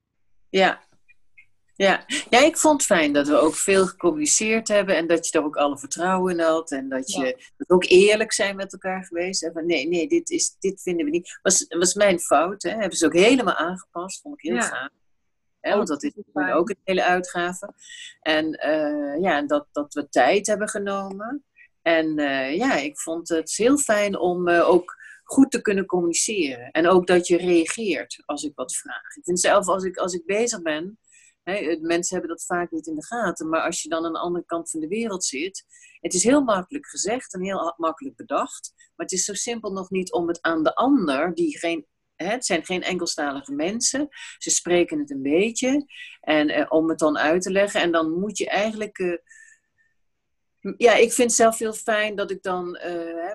Ja. Ja. ja, ik vond het fijn dat we ook veel gecommuniceerd hebben en dat je er ook alle vertrouwen in had en dat je Ja. dat we ook eerlijk zijn met elkaar geweest. En van, nee, nee, dit, is, dit vinden we niet. Was, was mijn fout, hè? Hebben ze ook helemaal aangepast, vond ik heel Ja. gaaf. Hè, want dat is ook een hele uitgave. En eh, ja, dat, dat we tijd hebben genomen. En eh, ja, ik vond het heel fijn om eh, ook goed te kunnen communiceren. En ook dat je reageert als ik wat vraag. Ik vind zelf, als ik, als ik bezig ben, mensen hebben dat vaak niet in de gaten, maar als je dan aan de andere kant van de wereld zit, het is heel makkelijk gezegd en heel makkelijk bedacht, maar het is zo simpel nog niet om het aan de ander, die geen, het zijn geen Engelstalige mensen, ze spreken het een beetje, en eh, om het dan uit te leggen, en dan moet je eigenlijk. eh, ja, ik vind het zelf heel fijn dat ik dan eh,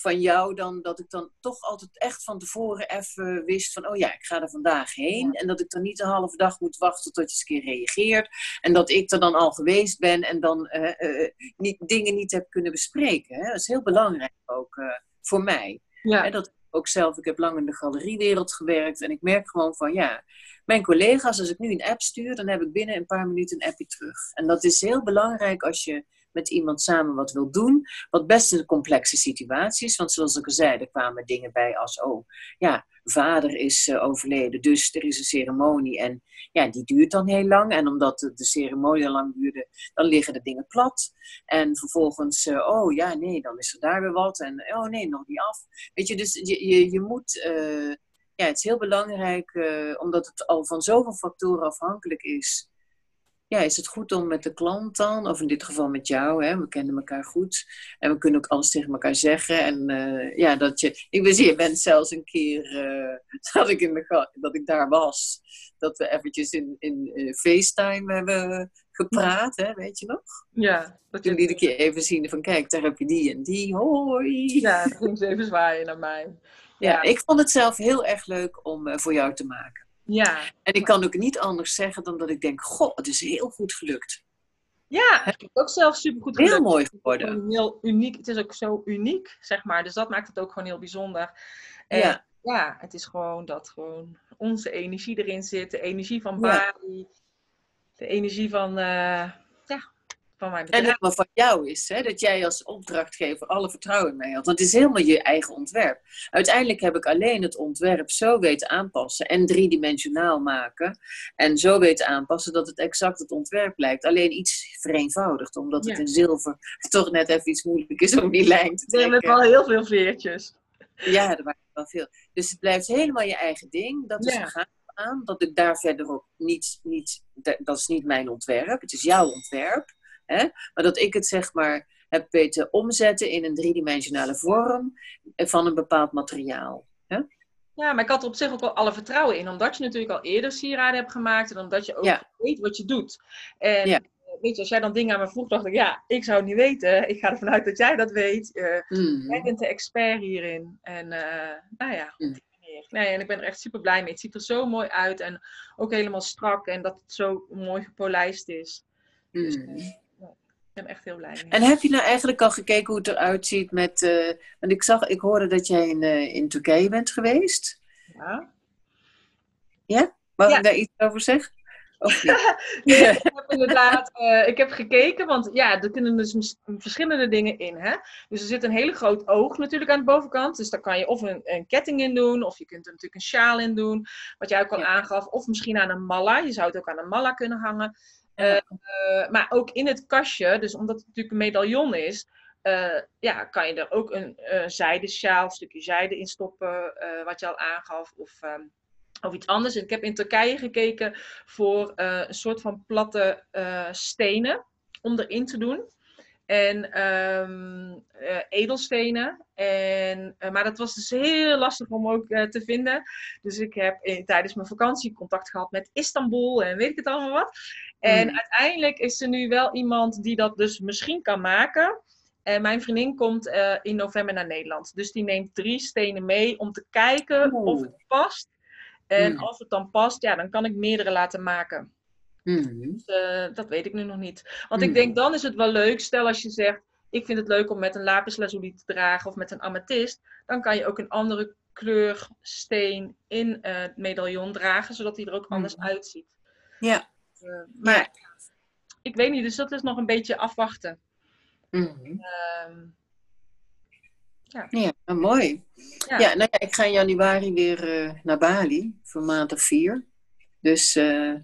van jou dan, dat ik dan toch altijd echt van tevoren even wist van, oh ja, ik ga er vandaag heen. En dat ik dan niet een halve dag moet wachten tot je eens een keer reageert. En dat ik er dan al geweest ben en dan eh, eh, niet, dingen niet heb kunnen bespreken. Hè. Dat is heel belangrijk ook eh, voor mij. Ja, Hè, dat ook zelf, ik heb lang in de galeriewereld gewerkt en ik merk gewoon van ja, mijn collega's, als ik nu een app stuur, dan heb ik binnen een paar minuten een appje terug. En dat is heel belangrijk als je met iemand samen wat wil doen, wat best een complexe situatie is. Want zoals ik al zei, er kwamen dingen bij als, oh ja, vader is eh, overleden, dus er is een ceremonie en ja, die duurt dan heel lang. En omdat de, ceremonie lang duurde, dan liggen de dingen plat. En vervolgens, eh, oh ja, nee, dan is er daar weer wat en oh nee, nog niet af. Weet je, dus je, je, je moet, eh, ja, het is heel belangrijk, omdat het al van zoveel factoren afhankelijk is. Ja, is het goed om met de klant dan, of in dit geval met jou, hè, we kennen elkaar goed. En we kunnen ook alles tegen elkaar zeggen. En eh, ja, dat je, ik ben je bent zelfs een keer eh, dat, ik in de, dat ik daar was. Dat we eventjes in, in eh, FaceTime hebben gepraat, hè, weet je nog? ja, dat Toen ik je even zien van, kijk, daar heb je die en die, hoi. ja, ging ze even zwaaien naar mij. Ja, Ja, ik vond het zelf heel erg leuk om voor jou te maken. Ja. En ik kan ook niet anders zeggen dan dat ik denk, goh, het is heel goed gelukt. ja ik heb ook zelf super goed Heel mooi geworden. Heel uniek. Het is ook zo uniek, zeg maar. Dus dat maakt het ook gewoon heel bijzonder. En Ja. ja, het is gewoon dat gewoon onze energie erin zit. De energie van Ja. Bali. De energie van, eh, van mijn En helemaal van jou is, hè, dat jij als opdrachtgever alle vertrouwen in mij had. Want het is helemaal je eigen ontwerp. Uiteindelijk heb ik alleen het ontwerp zo weten aanpassen en driedimensionaal maken. En zo weten aanpassen dat het exact het ontwerp lijkt. Alleen iets vereenvoudigd, omdat het in zilver toch net even iets moeilijk is om die lijn te Er hebben trekken. wel heel veel veertjes. Ja, er waren wel veel. Dus het blijft helemaal je eigen ding. Dat is Ja. een gaaf aan. Dat ik daar verder ook niet, niet, dat is niet mijn ontwerp. Het is jouw ontwerp. Hè? Maar dat ik het zeg maar heb weten omzetten in een driedimensionale vorm van een bepaald materiaal. Ja, maar ik had er op zich ook wel alle vertrouwen in. Omdat je natuurlijk al eerder sieraden hebt gemaakt. En omdat je ook Ja. weet wat je doet. En Ja. eh, weet je, als jij dan dingen aan me vroeg, dacht ik, ja, ik zou het niet weten. Ik ga ervan uit dat jij dat weet. Eh, Mhm. Jij bent de expert hierin. En eh, nou ja, op Mm. Nee, en ik ben er echt super blij mee. Het ziet er zo mooi uit en ook helemaal strak en dat het zo mooi gepolijst is. Dus, Mhm. Eh, ben echt heel blij mee. En heb je nou eigenlijk al gekeken hoe het eruit ziet met... eh, want ik, zag, ik hoorde dat jij in, eh, in Turkije bent geweest. Ja. Mag Ja. ik daar iets over zeggen? nee, ik heb inderdaad, uh, ik heb gekeken, want ja, er kunnen dus verschillende dingen in. Hè? Dus er zit een hele groot oog natuurlijk aan de bovenkant. Dus daar kan je of een, een ketting in doen, of je kunt er natuurlijk een sjaal in doen, wat jij ook al aangaf. Of misschien aan een malla. Je zou het ook aan een malla kunnen hangen. Uh, maar ook in het kastje, dus omdat het natuurlijk een medaillon is, uh, ja, kan je er ook een uh, zijdensjaal, een stukje zijde in stoppen, uh, wat je al aangaf. Of, um, of iets anders. Ik heb in Turkije gekeken voor een soort van platte stenen om erin te doen. En um, edelstenen. En, maar dat was dus heel lastig om ook te vinden. Dus ik heb in, tijdens mijn vakantie contact gehad met Istanbul en weet ik het allemaal wat. En mm. uiteindelijk is er nu wel iemand die dat dus misschien kan maken. En mijn vriendin komt in november naar Nederland. Dus die neemt drie stenen mee om te kijken of het past. En mm. als het dan past, ja, dan kan ik meerdere laten maken. Mm. Dus, uh, dat weet ik nu nog niet. Want mm. ik denk, dan is het wel leuk. Stel als je zegt, ik vind het leuk om met een lapis lazuli te dragen of met een amethyst. Dan kan je ook een andere kleur steen in uh, het medaillon dragen, zodat die er ook anders uitziet. Ja. maar ja. ik weet niet, dus dat is nog een beetje afwachten. Um, ja. ja, nou, mooi. Ja. ja, nou ja, ik ga in januari weer uh, naar Bali voor maand of vier. Dus. Uh,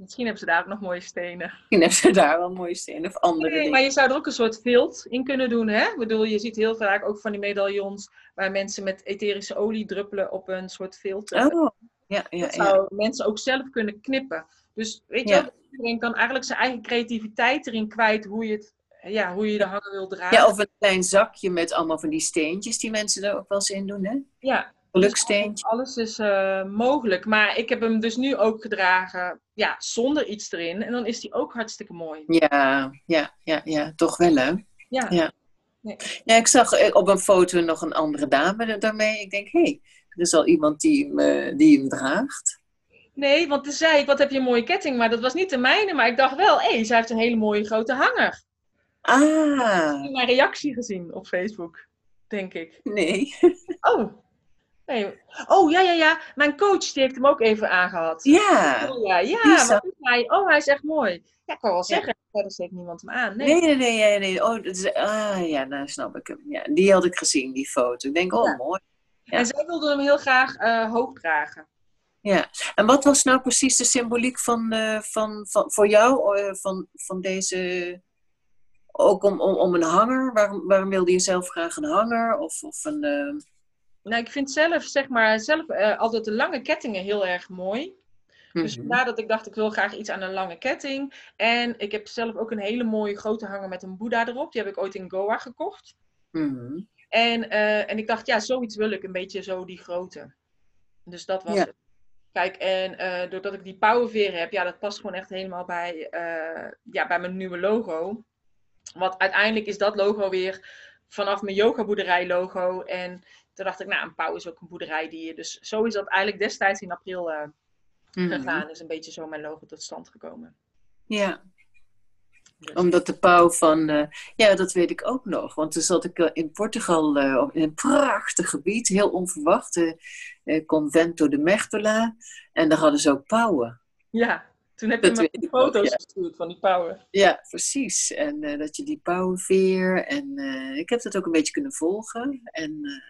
Misschien hebben ze daar ook nog mooie stenen. Misschien hebben ze daar wel mooie stenen of andere nee, dingen. Maar je zou er ook een soort vilt in kunnen doen, hè? Ik bedoel, je ziet heel vaak ook van die medaillons waar mensen met etherische olie druppelen op een soort vilt. Oh, ja, ja, dat zou ja. mensen ook zelf kunnen knippen. Dus weet je, ja. iedereen kan eigenlijk zijn eigen creativiteit erin kwijt hoe je het ja, hoe je de hangen wil dragen. Ja, of een klein zakje met allemaal van die steentjes die mensen er ook wel eens in doen, hè? Ja. Geluksteentje. Dus alles is uh, mogelijk. Maar ik heb hem dus nu ook gedragen, ja, zonder iets erin. En dan is die ook hartstikke mooi. Ja, ja, ja, ja. Toch wel, hè? Ja. Ja, nee. ja ik zag op een foto nog een andere dame daarmee. Ik denk, hé, hey, er is al iemand die hem, uh, die hem draagt. Nee, want toen zei ik, wat heb je een mooie ketting. Maar dat was niet de mijne. Maar ik dacht wel, hé, hey, zij heeft een hele mooie grote hanger. Ah. Ik heb mijn reactie gezien op Facebook, denk ik. Nee. Oh. Nee. Oh, ja, ja, ja. Mijn coach die heeft hem ook even aangehad. Ja. Oh, ja, ja. Wat hij? Oh, hij is echt mooi. Ja, ik kan wel zeggen. Verder steekt niemand hem aan. Nee, nee, nee. nee, nee. Oh, dat is, ah, ja, nou snap ik hem. Ja, die had ik gezien, die foto. Ik denk, oh, mooi. Ja. En zij wilde hem heel graag uh, hoog dragen. Ja, en wat was nou precies de symboliek van, uh, van, van, voor jou uh, van, van deze ook om, om, om een hanger? Waarom, waarom wilde je zelf graag een hanger? Of, of een. Nou, ik vind zelf, zeg maar, zelf uh, altijd de lange kettingen heel erg mooi. Dus vandaar dat ik dacht, ik wil graag iets aan een lange ketting. En ik heb zelf ook een hele mooie grote hanger met een boeddha erop. Die heb ik ooit in Goa gekocht. Mm-hmm. En, uh, en ik dacht, ja, zoiets wil ik. Een beetje zo die grote. Dus dat was ja. het. Kijk, en doordat ik die powerveer heb, ja, dat past gewoon echt helemaal bij, ja, bij mijn nieuwe logo. Want uiteindelijk is dat logo weer vanaf mijn yogaboerderij logo. En toen dacht ik, nou, een pauw is ook een boerderijdier. Dus zo is dat eigenlijk destijds in april uh, mm-hmm. gegaan. Is een beetje zo mijn logo tot stand gekomen. Ja. Dus. Omdat de pauw van... Uh, ja, dat weet ik ook nog. Want toen zat ik uh, in Portugal in een prachtig gebied. Heel onverwacht. Convento de Mertola. En daar hadden ze ook pauwen. Ja. Toen heb je me die foto's ja. gestuurd van die pauwen. Ja, precies. En dat je die pauwenveer. En ik heb dat ook een beetje kunnen volgen. En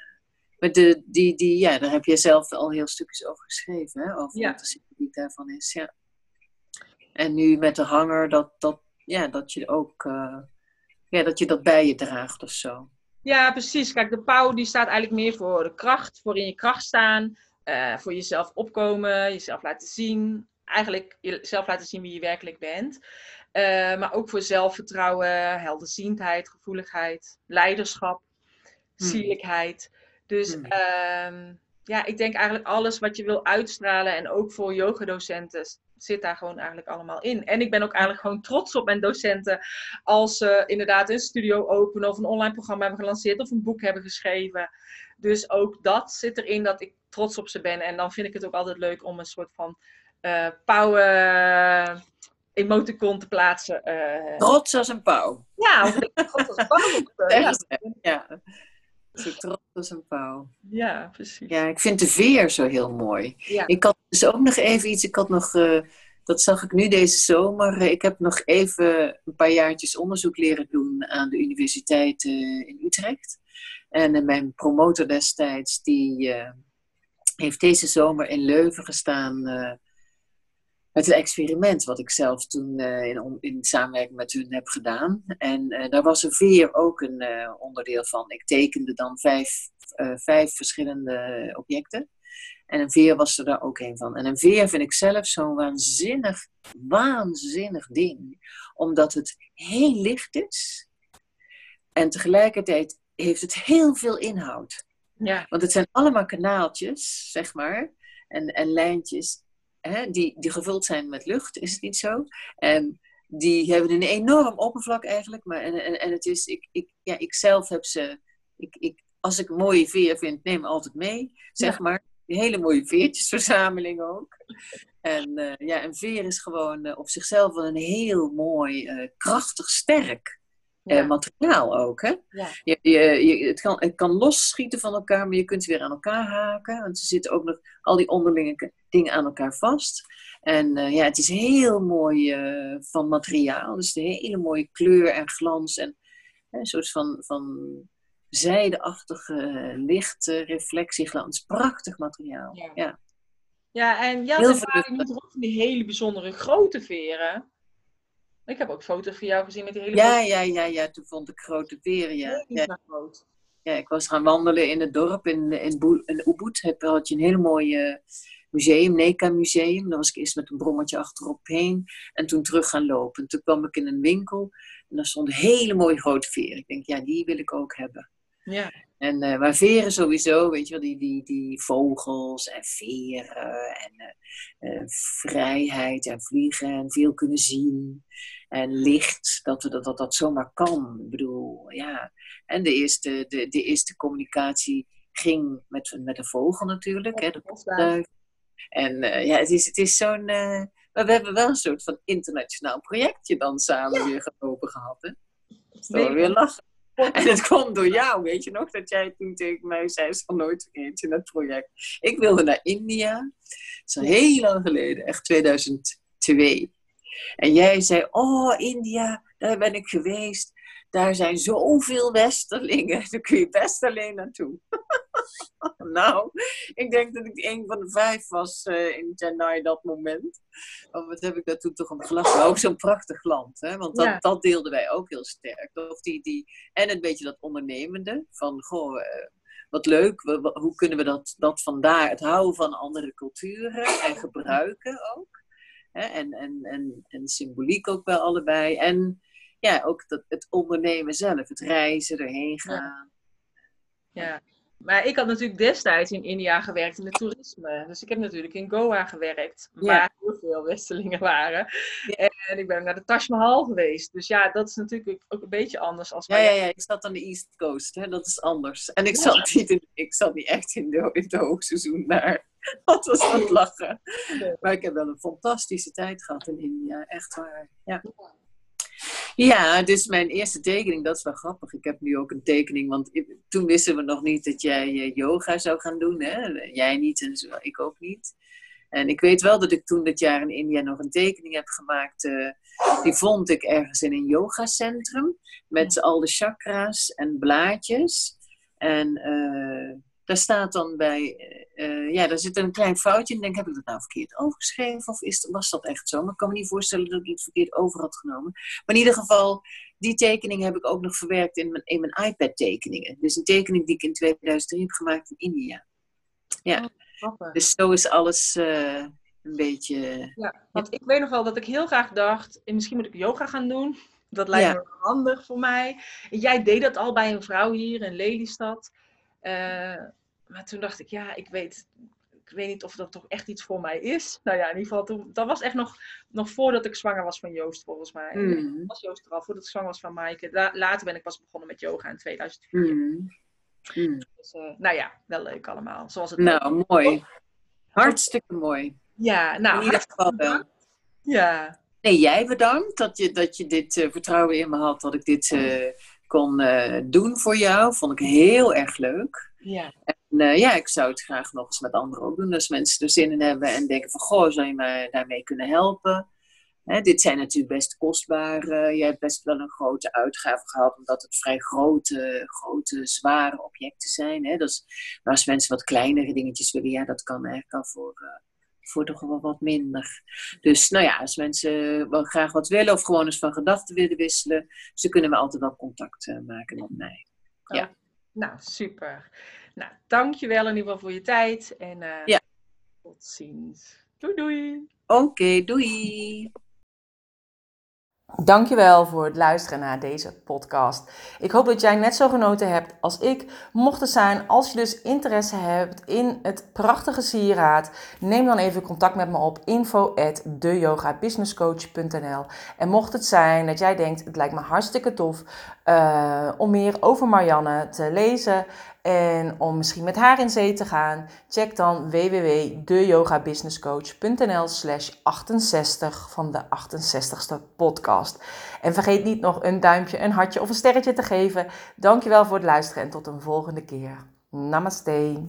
met de, die, die, ja, daar heb je zelf al heel stukjes over geschreven. Hè? Over ja. wat de symboliek daarvan is. Ja. En nu met de hanger, dat, dat, ja, dat je ook ja, dat je dat bij je draagt of zo. Ja, precies. Kijk, de pauw die staat eigenlijk meer voor de kracht, voor in je kracht staan, voor jezelf opkomen, jezelf laten zien eigenlijk jezelf laten zien wie je werkelijk bent. Uh, maar ook voor zelfvertrouwen, helderziendheid, gevoeligheid, leiderschap, Hmm. Dus Hmm. uh, ja, ik denk eigenlijk alles wat je wil uitstralen en ook voor yogadocenten zit daar gewoon eigenlijk allemaal in. En ik ben ook eigenlijk gewoon trots op mijn docenten als ze inderdaad een studio openen of een online programma hebben gelanceerd of een boek hebben geschreven. Dus ook dat zit erin dat ik trots op ze ben. En dan vind ik het ook altijd leuk om een soort van uh, pauwen emoticon te plaatsen. Uh, trots als een pauw. Ja, of trots als een pauw. ja. ja. Als een pauw. Ja, precies. Ja, ik vind de veer zo heel mooi. Ja. Ik had dus ook nog even iets, ik had nog uh, dat zag ik nu deze zomer. Ik heb nog even een paar jaartjes onderzoek leren doen aan de universiteit eh, in Utrecht. En eh, mijn promotor destijds, die heeft deze zomer in Leuven gestaan met een experiment wat ik zelf toen in, in, samenwerking met hun heb gedaan. En daar was een veer ook een onderdeel van. Ik tekende dan vijf, vijf verschillende objecten. En een veer was er daar ook een van. En een veer vind ik zelf zo'n waanzinnig, waanzinnig ding. Omdat het heel licht is. En tegelijkertijd heeft het heel veel inhoud. Ja. Want het zijn allemaal kanaaltjes, zeg maar. En, en lijntjes hè, die, die gevuld zijn met lucht, is het niet zo? En die hebben een enorm oppervlak eigenlijk. Maar, en, en, en het is, ik, ik, ja, ik zelf heb ze, ik, ik, als ik een mooie veer vind, neem altijd mee, zeg maar. Een hele mooie veertjesverzameling ook. En uh, ja, een veer is gewoon uh, op zichzelf wel een heel mooi, uh, krachtig, sterk materiaal ook. Hè? Ja. Je, je, het, kan, het kan losschieten van elkaar, maar je kunt ze weer aan elkaar haken. Want ze zitten ook nog al die onderlinge dingen aan elkaar vast. En ja, het is heel mooi van materiaal. Dus een hele mooie kleur en glans. En een soort van, van zijdeachtige lichte reflectieglans. Prachtig materiaal. Ja. ja. Ja, en ja, waren niet die hele bijzondere grote veren. Ik heb ook foto's van jou gezien met die hele Ja, ja, ja, ja. Toen vond ik grote veren, ja. Ja. Groot. ja, ik was gaan wandelen in het dorp in, in, in Ubud. Heb, had je een hele mooie museum, NECA museum. Daar was ik eerst met een brommetje achterop heen. En toen terug gaan lopen. toen kwam ik in een winkel. En daar stonden hele mooie grote veren. Ik denk, ja, die wil ik ook hebben. Ja. En, uh, maar veren sowieso, weet je wel, die, die, die vogels en veren en uh, vrijheid en vliegen en veel kunnen zien. En licht, dat, dat, dat dat zomaar kan. Ik bedoel, ja. En de eerste, de, de eerste communicatie ging met, met een vogel natuurlijk, hè, de En ja, het is, het is zo'n... maar we hebben wel een soort van internationaal projectje dan samen weer gelopen gehad, hè. Dat is weer lachen. En het kwam door jou, weet je nog, dat jij toen tegen mij zei, zal nooit vergeten, het project. Ik wilde naar India, dat is al heel lang geleden, echt 2002. En jij zei, oh India, daar ben ik geweest. Daar zijn zoveel westerlingen, daar kun je best alleen naartoe. nou, ik denk dat ik een van de vijf was uh, in Chennai dat moment. Oh, wat heb ik daar toen toch om gelachen. Ook zo'n prachtig land, hè? want dat, dat deelden wij ook heel sterk. Of die, die, en een beetje dat ondernemende, van goh, uh, wat leuk, we, hoe kunnen we dat, dat vandaar, het houden van andere culturen en gebruiken ook. Hè? En, en, en, en symboliek ook wel allebei. En ja, ook dat, het ondernemen zelf, het reizen, erheen gaan. Ja. Maar ik had natuurlijk destijds in India gewerkt in het toerisme. Dus ik heb natuurlijk in Goa gewerkt, waar heel veel Westelingen waren. En ik ben naar de Taj Mahal geweest. Dus ja, dat is natuurlijk ook een beetje anders als Ja, ja, ja. ik zat aan de East Coast, hè? dat is anders. En ik, zat, niet in, ik zat niet echt in de, in de hoogseizoen daar. Dat was het lachen. Maar ik heb wel een fantastische tijd gehad in India, echt waar. Ja. Ja, dus mijn eerste tekening, dat is wel grappig. Ik heb nu ook een tekening, want toen wisten we nog niet dat jij eh, yoga zou gaan doen. Hè? Jij niet en zo, ik ook niet. En ik weet wel dat ik toen dit jaar in India nog een tekening heb gemaakt. Uh, die vond ik ergens in een yogacentrum. Met al de chakra's en blaadjes. En uh, daar staat dan bij, uh, ja, daar zit een klein foutje in. Denk, heb ik dat nou verkeerd overgeschreven? Of is, was dat echt zo? Maar ik kan me niet voorstellen dat ik het verkeerd over had genomen. Maar in ieder geval, die tekening heb ik ook nog verwerkt in mijn, in mijn iPad-tekeningen. Dus een tekening die ik in 2003 heb gemaakt in India. Ja, oh, dus zo is alles uh, een beetje... Ja, want ik weet nog wel dat ik heel graag dacht, misschien moet ik yoga gaan doen. Dat lijkt me handig voor mij. Jij deed dat al bij een vrouw hier in Lelystad. Uh, maar toen dacht ik, ja, ik weet, ik weet niet of dat toch echt iets voor mij is. Nou ja, in ieder geval, toen, dat was echt nog, nog voordat ik zwanger was van Joost, volgens mij. Mm. was Joost er al, voordat ik zwanger was van Maaike. later ben ik pas begonnen met yoga in 2004. Mm. Mm. Dus, uh, nou ja, wel leuk allemaal. Zoals het nou, mooi. Hartstikke mooi. Ja, nou, in ieder geval wel. Ja. Nee, jij bedankt dat je, dat je dit uh, vertrouwen in me had, dat ik dit uh, kon doen voor jou. Vond ik heel erg leuk. Ja. Uh, ja, ik zou het graag nog eens met anderen ook doen. Als mensen er zin in hebben en denken van, goh, zou je me daarmee kunnen helpen? Hè, dit zijn natuurlijk best kostbare. je hebt best wel een grote uitgave gehad, omdat het vrij grote, grote zware objecten zijn. Hè. Dus, maar als mensen wat kleinere dingetjes willen, ja, dat kan eigenlijk al voor, uh, voor toch wel wat minder. Dus nou ja, als mensen wel graag wat willen of gewoon eens van gedachten willen wisselen, ze kunnen me altijd wel contact maken met mij. Ja. Nou, super. Nou, dankjewel in ieder geval voor je tijd. En uh, ja. tot ziens. Doei doei. Oké, okay, doei. Dankjewel voor het luisteren naar deze podcast. Ik hoop dat jij net zo genoten hebt als ik. Mocht het zijn, als je dus interesse hebt in het prachtige sieraad, neem dan even contact met me op info at deyogabusinesscoach.nl En mocht het zijn dat jij denkt, het lijkt me hartstikke tof uh, om meer over Marianne te lezen en om misschien met haar in zee te gaan, check dan www.deyogabusinesscoach.nl slash 68 van de 68ste podcast. En vergeet niet nog een duimpje, een hartje of een sterretje te geven. Dankjewel voor het luisteren en tot een volgende keer. Namaste.